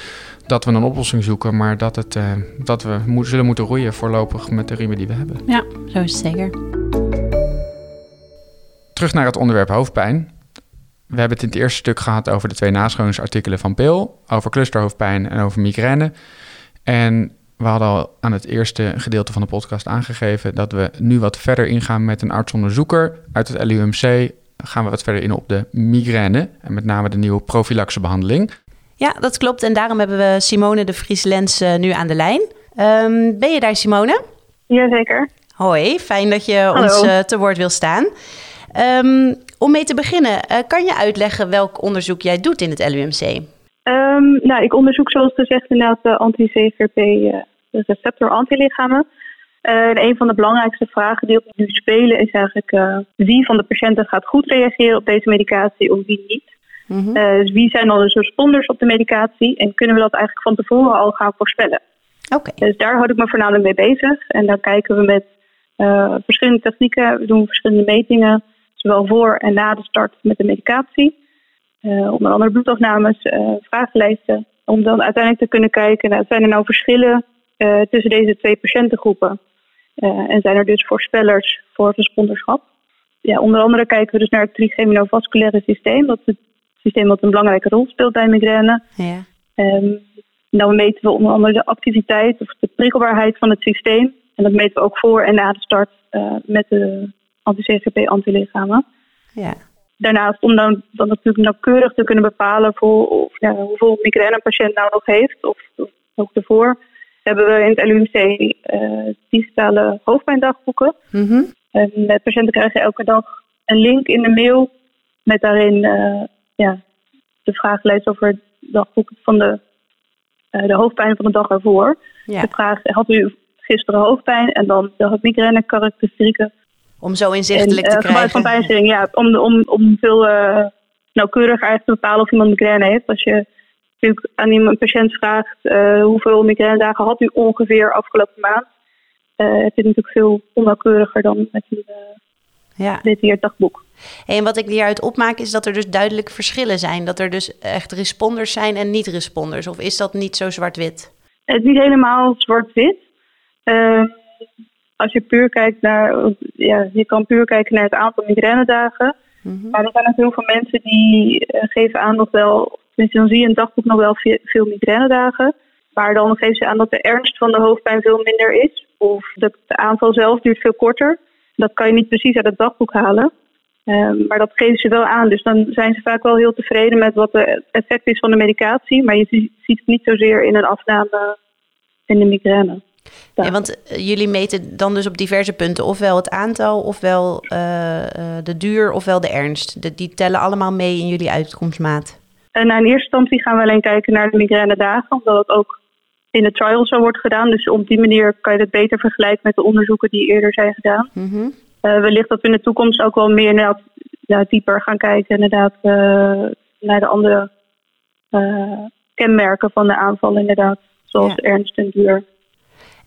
dat we een oplossing zoeken, maar dat, het, eh, dat we zullen moeten roeien voorlopig met de riemen die we hebben. Ja, zo is het zeker. Terug naar het onderwerp hoofdpijn. We hebben het in het eerste stuk gehad over de twee nascholingsartikelen van Pil, over clusterhoofdpijn en over migraine. En we hadden al aan het eerste gedeelte van de podcast aangegeven dat we nu wat verder ingaan met een artsonderzoeker uit het LUMC. Gaan we wat verder in op de migraine en met name de nieuwe prophylaxebehandeling. Ja, dat klopt. En daarom hebben we Simone de Vries-Lens eh, nu aan de lijn. Ehm, ben je daar, Simone? Jazeker. Hoi, fijn dat je Hallo. ons eh, te woord wil staan. Ehm, om mee te beginnen, eh, kan je uitleggen welk onderzoek jij doet in het LUMC? Ehm, nou, ik onderzoek zoals gezegd inderdaad de anti-CGRP eh, receptor antilichamen. Eh, en een van de belangrijkste vragen die op nu spelen is eigenlijk eh, wie van de patiënten gaat goed reageren op deze medicatie of wie niet. Mhm. Eh, dus wie zijn dan de responders op de medicatie en kunnen we dat eigenlijk van tevoren al gaan voorspellen? Oké, Dus daar houd ik me voornamelijk mee bezig. En daar kijken we met verschillende technieken. We doen verschillende metingen, zowel voor en na de start met de medicatie. Eh, onder andere bloedafnames, vragenlijsten. Om dan uiteindelijk te kunnen kijken, nou, zijn er nou verschillen eh, tussen deze twee patiëntengroepen? Eh, en zijn er dus voorspellers voor responderschap? Ja, onder andere kijken we dus naar het trigeminofasculaire systeem. Dat is het systeem wat een belangrijke rol speelt bij migraine. ja. Ehm, dan meten we onder andere de activiteit of de prikkelbaarheid van het systeem. En dat meten we ook voor en na de start eh, met de anti-CGP-antilichamen. ja. Daarnaast om dan, dan natuurlijk nauwkeurig te kunnen bepalen voor, of, ja, hoeveel migraine een patiënt nou nog heeft, of, of ook ervoor, hebben we in het LUMC eh, digitale hoofdpijndagboeken. Mhm. En de patiënten krijgen elke dag een link in de mail met daarin eh, ja, de vragenlijst over het dagboek van de, eh, de hoofdpijn van de dag ervoor. ja. De vraag, had u gisteren hoofdpijn? En dan de migraine karakteristieken. Om zo inzichtelijk eh, te gebruik van krijgen. pijnstilling, ja, om, om, om veel eh, nauwkeuriger eigenlijk te bepalen of iemand migraine heeft. Als je natuurlijk aan iemand, een patiënt vraagt eh, hoeveel migrainedagen had u ongeveer afgelopen maand, eh heb je natuurlijk veel onnauwkeuriger dan met een eh, Ja. gedetailleerd dagboek. En wat ik hieruit opmaak is dat er dus duidelijk verschillen zijn. Dat er dus echt responders zijn en niet-responders. Of is dat niet zo zwart-wit? Het is niet helemaal zwart-wit. Als je puur kijkt naar, ja, je kan puur kijken naar het aantal migrainedagen. Mhm. Maar er zijn ook heel veel mensen die eh, geven aan nog wel, dan zie je het dagboek nog wel veel, veel migrainedagen. Maar dan geven ze aan dat de ernst van de hoofdpijn veel minder is. Of dat de aanval zelf duurt veel korter. Dat kan je niet precies uit het dagboek halen. Ehm, maar dat geven ze wel aan. Dus dan zijn ze vaak wel heel tevreden met wat het effect is van de medicatie. Maar je zie- ziet het niet zozeer in een afname in de migraine. Ja. Want eh, jullie meten dan dus op diverse punten, ofwel het aantal, ofwel eh, eh, de duur, ofwel de ernst. De, die tellen allemaal mee in jullie uitkomstmaat. En nou, in eerste instantie gaan we alleen kijken naar de migraine dagen, omdat het ook in de trial zo wordt gedaan. Dus op die manier kan je het beter vergelijken met de onderzoeken die eerder zijn gedaan. Mhm. Eh, wellicht dat we in de toekomst ook wel meer inderdaad, ja, dieper gaan kijken inderdaad, naar de andere kenmerken van de aanval inderdaad. Zoals Ja. ernst en duur.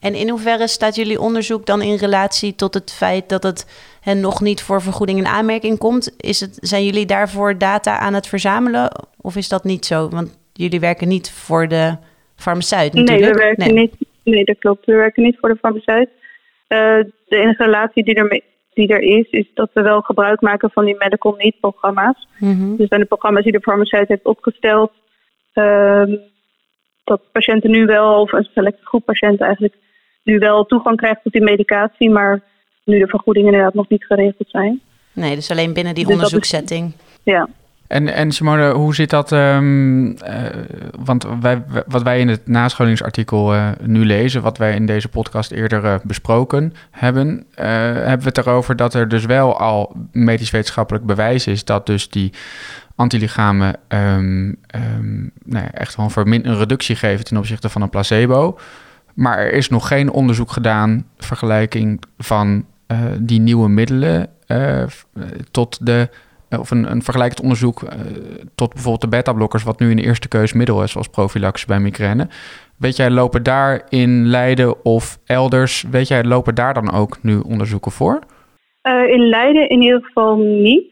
En in hoeverre staat jullie onderzoek dan in relatie tot het feit dat het hè, nog niet voor vergoeding in aanmerking komt? Is het, zijn jullie daarvoor data aan het verzamelen of is dat niet zo? Want jullie werken niet voor de farmaceut Nee, natuurlijk. we werken Nee. niet. Nee, dat klopt. We werken niet voor de farmaceut. Eh, de enige relatie die er, die er is, is dat we wel gebruik maken van die medical need programma's. Mhm. Dus zijn de programma's die de farmaceut heeft opgesteld. ehm, dat patiënten nu wel, of een selecte groep patiënten eigenlijk, nu wel toegang krijgt tot die medicatie, maar nu de vergoedingen inderdaad nog niet geregeld zijn. Nee, dus alleen binnen die Dus is- onderzoekssetting. Ja. En, en Simone, hoe zit dat? ehm, eh, want wij, wat wij in het nascholingsartikel eh, nu lezen, wat wij in deze podcast eerder eh, besproken hebben, eh, hebben we het erover dat er dus wel al medisch-wetenschappelijk bewijs is dat dus die antilichamen ehm, ehm, nou ja, echt wel een, een reductie geven ten opzichte van een placebo. Maar er is nog geen onderzoek gedaan, vergelijking van eh, die nieuwe middelen eh, eh, tot de of een, een vergelijkend onderzoek tot bijvoorbeeld de beta-blokkers, wat nu een eerste keusmiddel is, zoals prophylaxe bij migraine. Weet jij, lopen daar in Leiden of elders, weet jij, lopen daar dan ook nu onderzoeken voor? In Leiden in ieder geval niet.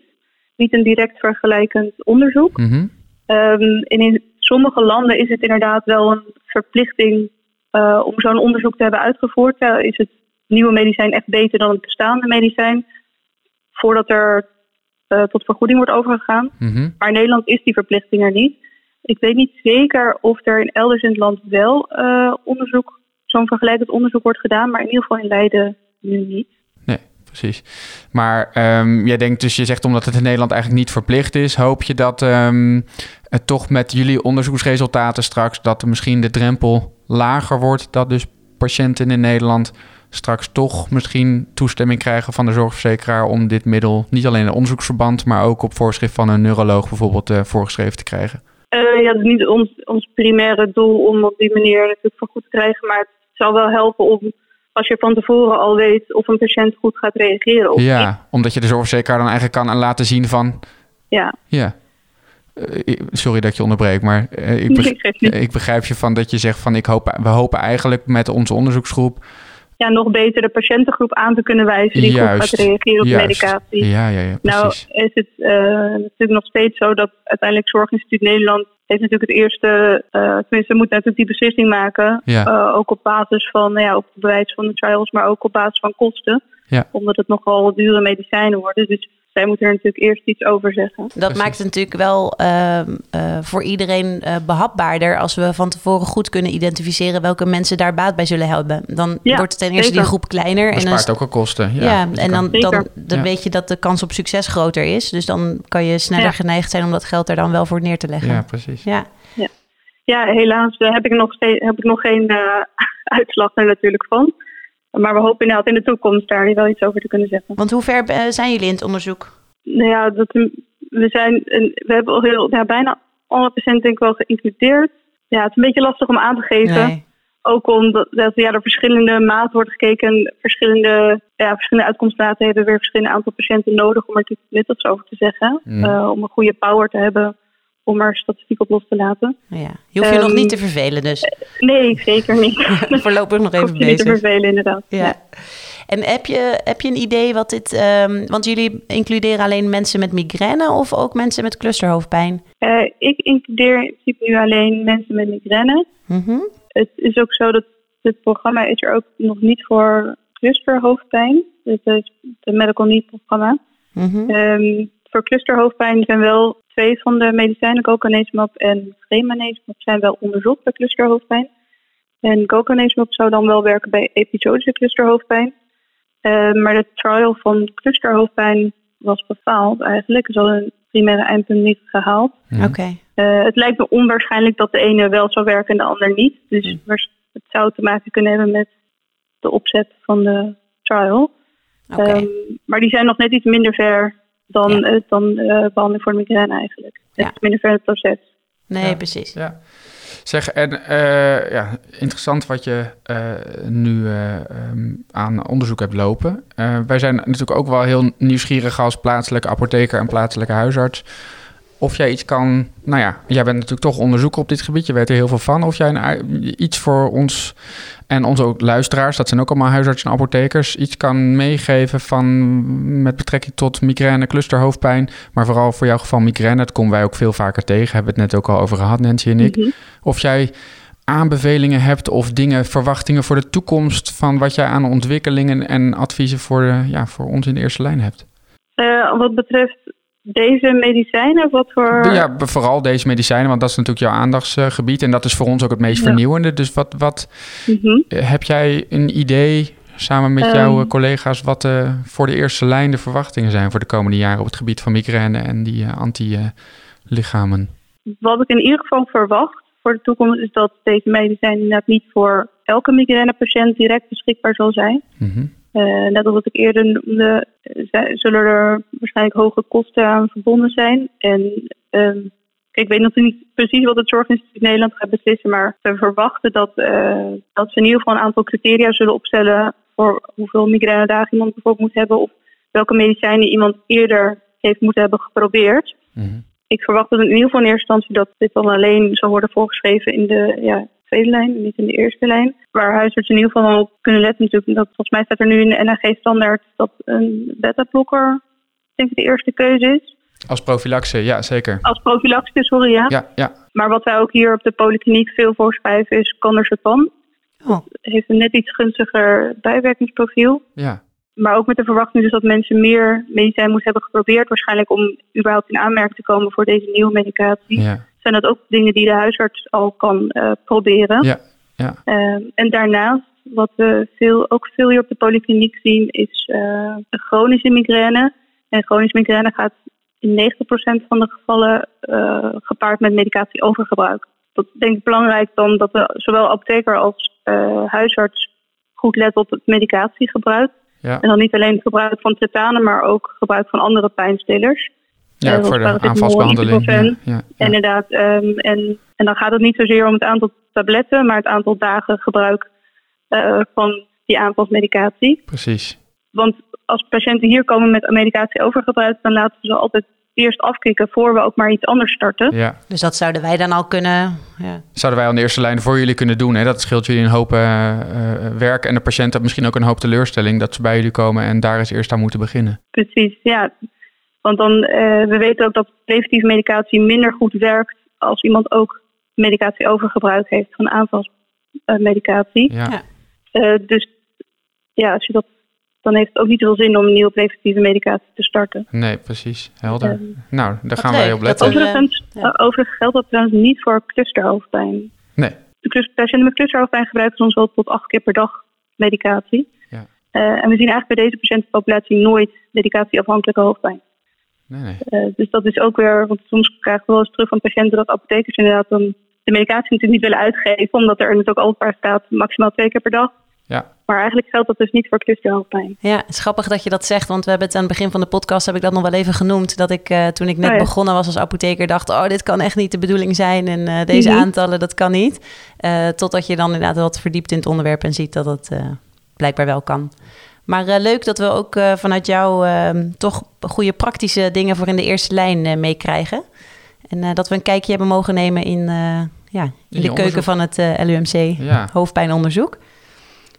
Niet een direct vergelijkend onderzoek. Mhm. Ehm, en in sommige landen is het inderdaad wel een verplichting eh, om zo'n onderzoek te hebben uitgevoerd. Ja, is het nieuwe medicijn echt beter dan het bestaande medicijn? Voordat er eh, tot vergoeding wordt overgegaan. Mhm. Maar in Nederland is die verplichting er niet. Ik weet niet zeker of er in elders in het land wel eh, onderzoek, zo'n vergelijkend onderzoek wordt gedaan. Maar in ieder geval in Leiden nu niet. Nee, precies. Maar ehm, jij denkt dus, je zegt omdat het in Nederland eigenlijk niet verplicht is, hoop je dat ehm, het toch met jullie onderzoeksresultaten straks, dat er misschien de drempel lager wordt, dat dus patiënten in Nederland straks toch misschien toestemming krijgen van de zorgverzekeraar om dit middel niet alleen in onderzoeksverband, maar ook op voorschrift van een neuroloog bijvoorbeeld eh, voorgeschreven te krijgen. Eh, ja, het is niet ons, ons primaire doel om op die manier natuurlijk vergoed te krijgen. Maar het zou wel helpen om, als je van tevoren al weet of een patiënt goed gaat reageren. Of niet. Ja, omdat je de zorgverzekeraar dan eigenlijk kan laten zien van, Ja, ja, sorry dat ik je onderbreek, maar eh, ik, Nee, beg- geeft niet. ik begrijp je van dat je zegt van ik hoop, we hopen eigenlijk met onze onderzoeksgroep ja, nog beter de patiëntengroep aan te kunnen wijzen die Juist, goed gaat reageren op juist. medicatie. Ja, ja, ja, Nou is het eh, natuurlijk nog steeds zo dat uiteindelijk Zorginstituut Nederland heeft natuurlijk het eerste, eh, tenminste moet natuurlijk die beslissing maken. Ja. eh, ook op basis van, nou ja, op bewijs van de trials, maar ook op basis van kosten. Ja. Omdat het nogal dure medicijnen worden. Dus zij moeten er natuurlijk eerst iets over zeggen. Dat Precies. maakt het natuurlijk wel ehm, eh, voor iedereen eh, behapbaarder als we van tevoren goed kunnen identificeren welke mensen daar baat bij zullen hebben. Dan Ja, wordt ten eerste die groep kleiner. En dan, Bespaart ook al kosten. Ja, ja, Dus en dan, dan, Zeker. dan Ja. weet je dat de kans op succes groter is. Dus dan kan je sneller Ja. geneigd zijn om dat geld er dan wel voor neer te leggen. Ja, precies. Ja. Ja, helaas heb ik, nog steeds, heb ik nog geen eh, uitslag er natuurlijk van. Maar we hopen inderdaad in de toekomst daar wel iets over te kunnen zeggen. Want hoe ver eh, zijn jullie in het onderzoek? Nou ja, dat, we, zijn, een- we hebben al heel, ja, bijna alle patiënten denk ik wel geïncludeerd. Ja, het is een beetje lastig om aan te geven. Nee. Ook omdat dat, ja, er verschillende maten wordt gekeken. Verschillende, ja, verschillende uitkomstmaten hebben weer verschillende aantal patiënten nodig om er net wat over te zeggen. Mm. Eh, om een goede power te hebben om er statistiek op los te laten. Ja. Je hoeft je nog Ehm, niet te vervelen dus. Nee, zeker niet. Voorlopig nog even je niet te bezig. vervelen, inderdaad. Ja. En heb je, heb je een idee wat dit... ehm, want jullie includeren alleen mensen met migraine of ook mensen met clusterhoofdpijn? Eh, ik includeer in principe nu alleen mensen met migraine. Mhm. Het is ook zo dat dit programma is er ook nog niet voor clusterhoofdpijn. Het is het medical need programma. Mhm. Ehm, voor clusterhoofdpijn zijn wel twee van de medicijnen, cocanesimab en gemanesimab, zijn wel onderzocht bij clusterhoofdpijn. En cocanesimab zou dan wel werken bij episodische clusterhoofdpijn. Ehm, maar de trial van clusterhoofdpijn was befaald eigenlijk. Ze hadden een primaire eindpunt niet gehaald. Oké. Eh, het lijkt me onwaarschijnlijk dat de ene wel zou werken en de ander niet. Dus het zou te maken kunnen hebben met de opzet van de trial. Oké. Ehm, maar die zijn nog net iets minder ver dan, Ja. eh, dan eh, behandeling voor de migraine eigenlijk. Het Ja. is minder ver het proces. nee, Ja. precies. Ja. Zeg, en eh, ja, interessant wat je eh, nu eh, ehm, aan onderzoek hebt lopen. Eh, wij zijn natuurlijk ook wel heel nieuwsgierig als plaatselijke apotheker en plaatselijke huisarts. Of jij iets kan, nou ja, jij bent natuurlijk toch onderzoeker op dit gebied, je weet er heel veel van. Of jij een, iets voor ons en onze ook luisteraars, dat zijn ook allemaal huisartsen en apothekers, iets kan meegeven van met betrekking tot migraine, clusterhoofdpijn. Maar vooral voor jouw geval migraine, dat komen wij ook veel vaker tegen. Hebben we het net ook al over gehad, Nancy en ik. Mhm. Of jij aanbevelingen hebt of dingen, verwachtingen voor de toekomst van wat jij aan ontwikkelingen en adviezen voor, de, ja, voor ons in de eerste lijn hebt. Eh, wat betreft deze medicijnen, wat voor... Ja, vooral deze medicijnen, want dat is natuurlijk jouw aandachtsgebied en dat is voor ons ook het meest Ja. vernieuwende. Dus wat, wat Mhm. eh, heb jij een idee samen met Ehm. jouw eh, collega's wat eh, voor de eerste lijn de verwachtingen zijn voor de komende jaren op het gebied van migraine en die eh, anti-lichamen? Wat ik in ieder geval verwacht voor de toekomst is dat deze medicijnen inderdaad niet voor elke migrainepatiënt direct beschikbaar zal zijn. Mhm. Eh, net als wat ik eerder noemde, zullen er waarschijnlijk hoge kosten aan verbonden zijn. En ehm, ik weet natuurlijk niet precies wat het Zorginstituut Nederland gaat beslissen, maar we verwachten dat, eh, dat ze in ieder geval een aantal criteria zullen opstellen voor hoeveel migrainedagen iemand bijvoorbeeld moet hebben of welke medicijnen iemand eerder heeft moeten hebben geprobeerd. Mhm. Ik verwacht dat in ieder geval in eerste instantie dat dit dan alleen zal worden voorgeschreven in de ja, tweede lijn, en niet in de eerste lijn. Waar huisartsen in ieder geval wel op kunnen letten natuurlijk. Dat, volgens mij staat er nu in de NHG-standaard dat een beta-blokker denk ik de eerste keuze is. Als profilaxe, ja zeker. Als profilaxe, sorry ja. Ja, ja, Maar wat wij ook hier op de polykliniek veel voorschrijven is Candercepan. Oh. Heeft een net iets gunstiger bijwerkingsprofiel. ja. Maar ook met de verwachting dus dat mensen meer medicijn moeten hebben geprobeerd. Waarschijnlijk om überhaupt in aanmerking te komen voor deze nieuwe medicatie ja. Zijn dat ook dingen die de huisarts al kan eh, proberen. Ja, ja. Ehm, en daarnaast, wat we veel, ook veel hier op de polykliniek zien, is eh, chronische migraine. En chronische migraine gaat in 90% van de gevallen eh, gepaard met medicatieovergebruik. Dat is denk ik belangrijk dan dat we zowel apotheker als huisarts goed letten op het medicatiegebruik. Ja. En dan niet alleen het gebruik van triptanen, maar ook gebruik van andere pijnstillers. Ja, Eh, voor de aanvalsbehandeling. Ja, ja, ja. Inderdaad. ehm, en, en dan gaat het niet zozeer om het aantal tabletten, maar het aantal dagen gebruik eh, van die aanvalsmedicatie. Precies. Want als patiënten hier komen met medicatie overgebruik, dan laten we ze altijd eerst afkicken voor we ook maar iets anders starten. Ja. Dus dat zouden wij dan al kunnen. Ja. Zouden wij aan de eerste lijn voor jullie kunnen doen. Hè? Dat scheelt jullie een hoop eh, werk. En de patiënt heeft misschien ook een hoop teleurstelling dat ze bij jullie komen en daar eens eerst aan moeten beginnen. Precies, ja. Want dan, eh, we weten ook dat preventieve medicatie minder goed werkt als iemand ook medicatie overgebruik heeft van aanvalsmedicatie. Ja, Ja. Eh, dus ja, als je dat, dan heeft het ook niet zoveel zin om een nieuwe preventieve medicatie te starten. nee, precies. Helder. Ehm, nou, daar gaan wij op letten. Overigens, ja. eh, overigens geldt dat trouwens niet voor clusterhoofdpijn. Nee. De patiënten met clusterhoofdpijn gebruiken soms wel tot acht keer per dag medicatie. Ja. Eh, en we zien eigenlijk bij deze patiëntenpopulatie nooit medicatieafhankelijke hoofdpijn. Nee, nee. Eh, dus dat is ook weer, want soms krijgen we wel eens terug van patiënten dat apothekers inderdaad dan de medicatie natuurlijk niet willen uitgeven, omdat er natuurlijk ook altijd staat maximaal twee keer per dag. Ja. Maar eigenlijk geldt dat dus niet voor clusterhoofdpijn. Ja, het is grappig dat je dat zegt, want we hebben het aan het begin van de podcast, heb ik dat nog wel even genoemd, dat ik eh, toen ik net Oh ja. begonnen was als apotheker dacht, oh, dit kan echt niet de bedoeling zijn en eh, deze Mhm. aantallen, dat kan niet. Eh, totdat je dan inderdaad wat verdiept in het onderwerp en ziet dat het eh, blijkbaar wel kan. Maar eh, leuk dat we ook eh, vanuit jou eh, toch goede praktische dingen voor in de eerste lijn eh, meekrijgen. En eh, dat we een kijkje hebben mogen nemen in, eh, ja, in de keuken onderzoek. van het LUMC Ja. hoofdpijnonderzoek.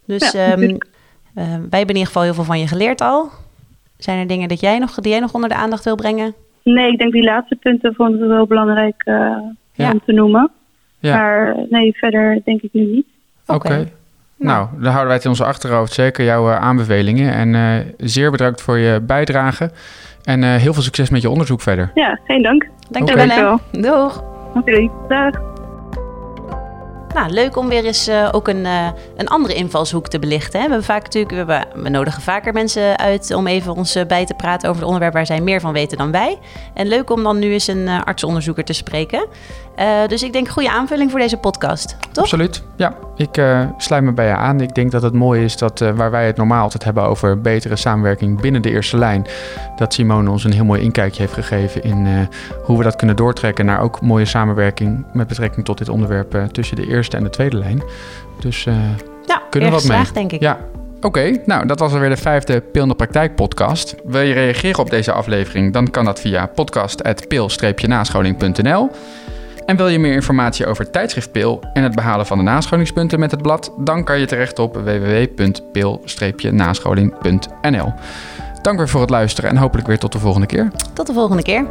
Dus Ja, ehm, eh, wij hebben in ieder geval heel veel van je geleerd al. Zijn er dingen dat jij nog, die jij nog onder de aandacht wil brengen? Nee, ik denk die laatste punten vonden we wel belangrijk eh, Ja. om te noemen. Ja. Maar nee, verder denk ik nu niet. Oké. Nou, dan houden wij het in onze achterhoofd. Zeker jouw eh, aanbevelingen. En eh, zeer bedankt voor je bijdrage. En eh, heel veel succes met je onderzoek verder. Ja, geen dank. Dankjewel. Oké. hè. Doeg. Oké, dag. Nou, leuk om weer eens uh, ook een, uh, een andere invalshoek te belichten. Hè. We, hebben vaak natuurlijk, we, nodigen vaker mensen uit om even ons uh, bij te praten over het onderwerp waar zij meer van weten dan wij. En leuk om dan nu eens een artsonderzoeker te spreken. dus ik denk goede aanvulling voor deze podcast, toch? Absoluut, ja. Ik sluit me bij je aan. Ik denk dat het mooi is dat waar wij het normaal altijd hebben over betere samenwerking binnen de eerste lijn, dat Simone ons een heel mooi inkijkje heeft gegeven in hoe we dat kunnen doortrekken naar ook mooie samenwerking met betrekking tot dit onderwerp tussen de eerste eerste en de tweede lijn. Dus uh, ja, kunnen we wat mee. denk ik. Ja, Oké, nou dat was alweer de vijfde Pil in de Praktijk podcast. Wil je reageren op deze aflevering? Dan kan dat via podcast.pil-nascholing.nl. En wil je meer informatie over tijdschrift Pil en het behalen van de nascholingspunten met het blad? Dan kan je terecht op www.pil-nascholing.nl. Dank weer voor het luisteren en hopelijk weer tot de volgende keer. Tot de volgende keer.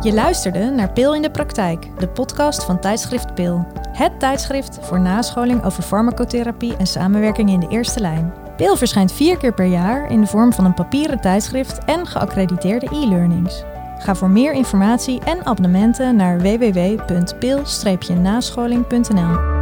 Je luisterde naar Pil in de Praktijk, de podcast van tijdschrift Pil. Het tijdschrift voor nascholing over farmacotherapie en samenwerking in de eerste lijn. Pil verschijnt vier keer per jaar in de vorm van een papieren tijdschrift en geaccrediteerde e-learnings. Ga voor meer informatie en abonnementen naar www.pil-nascholing.nl.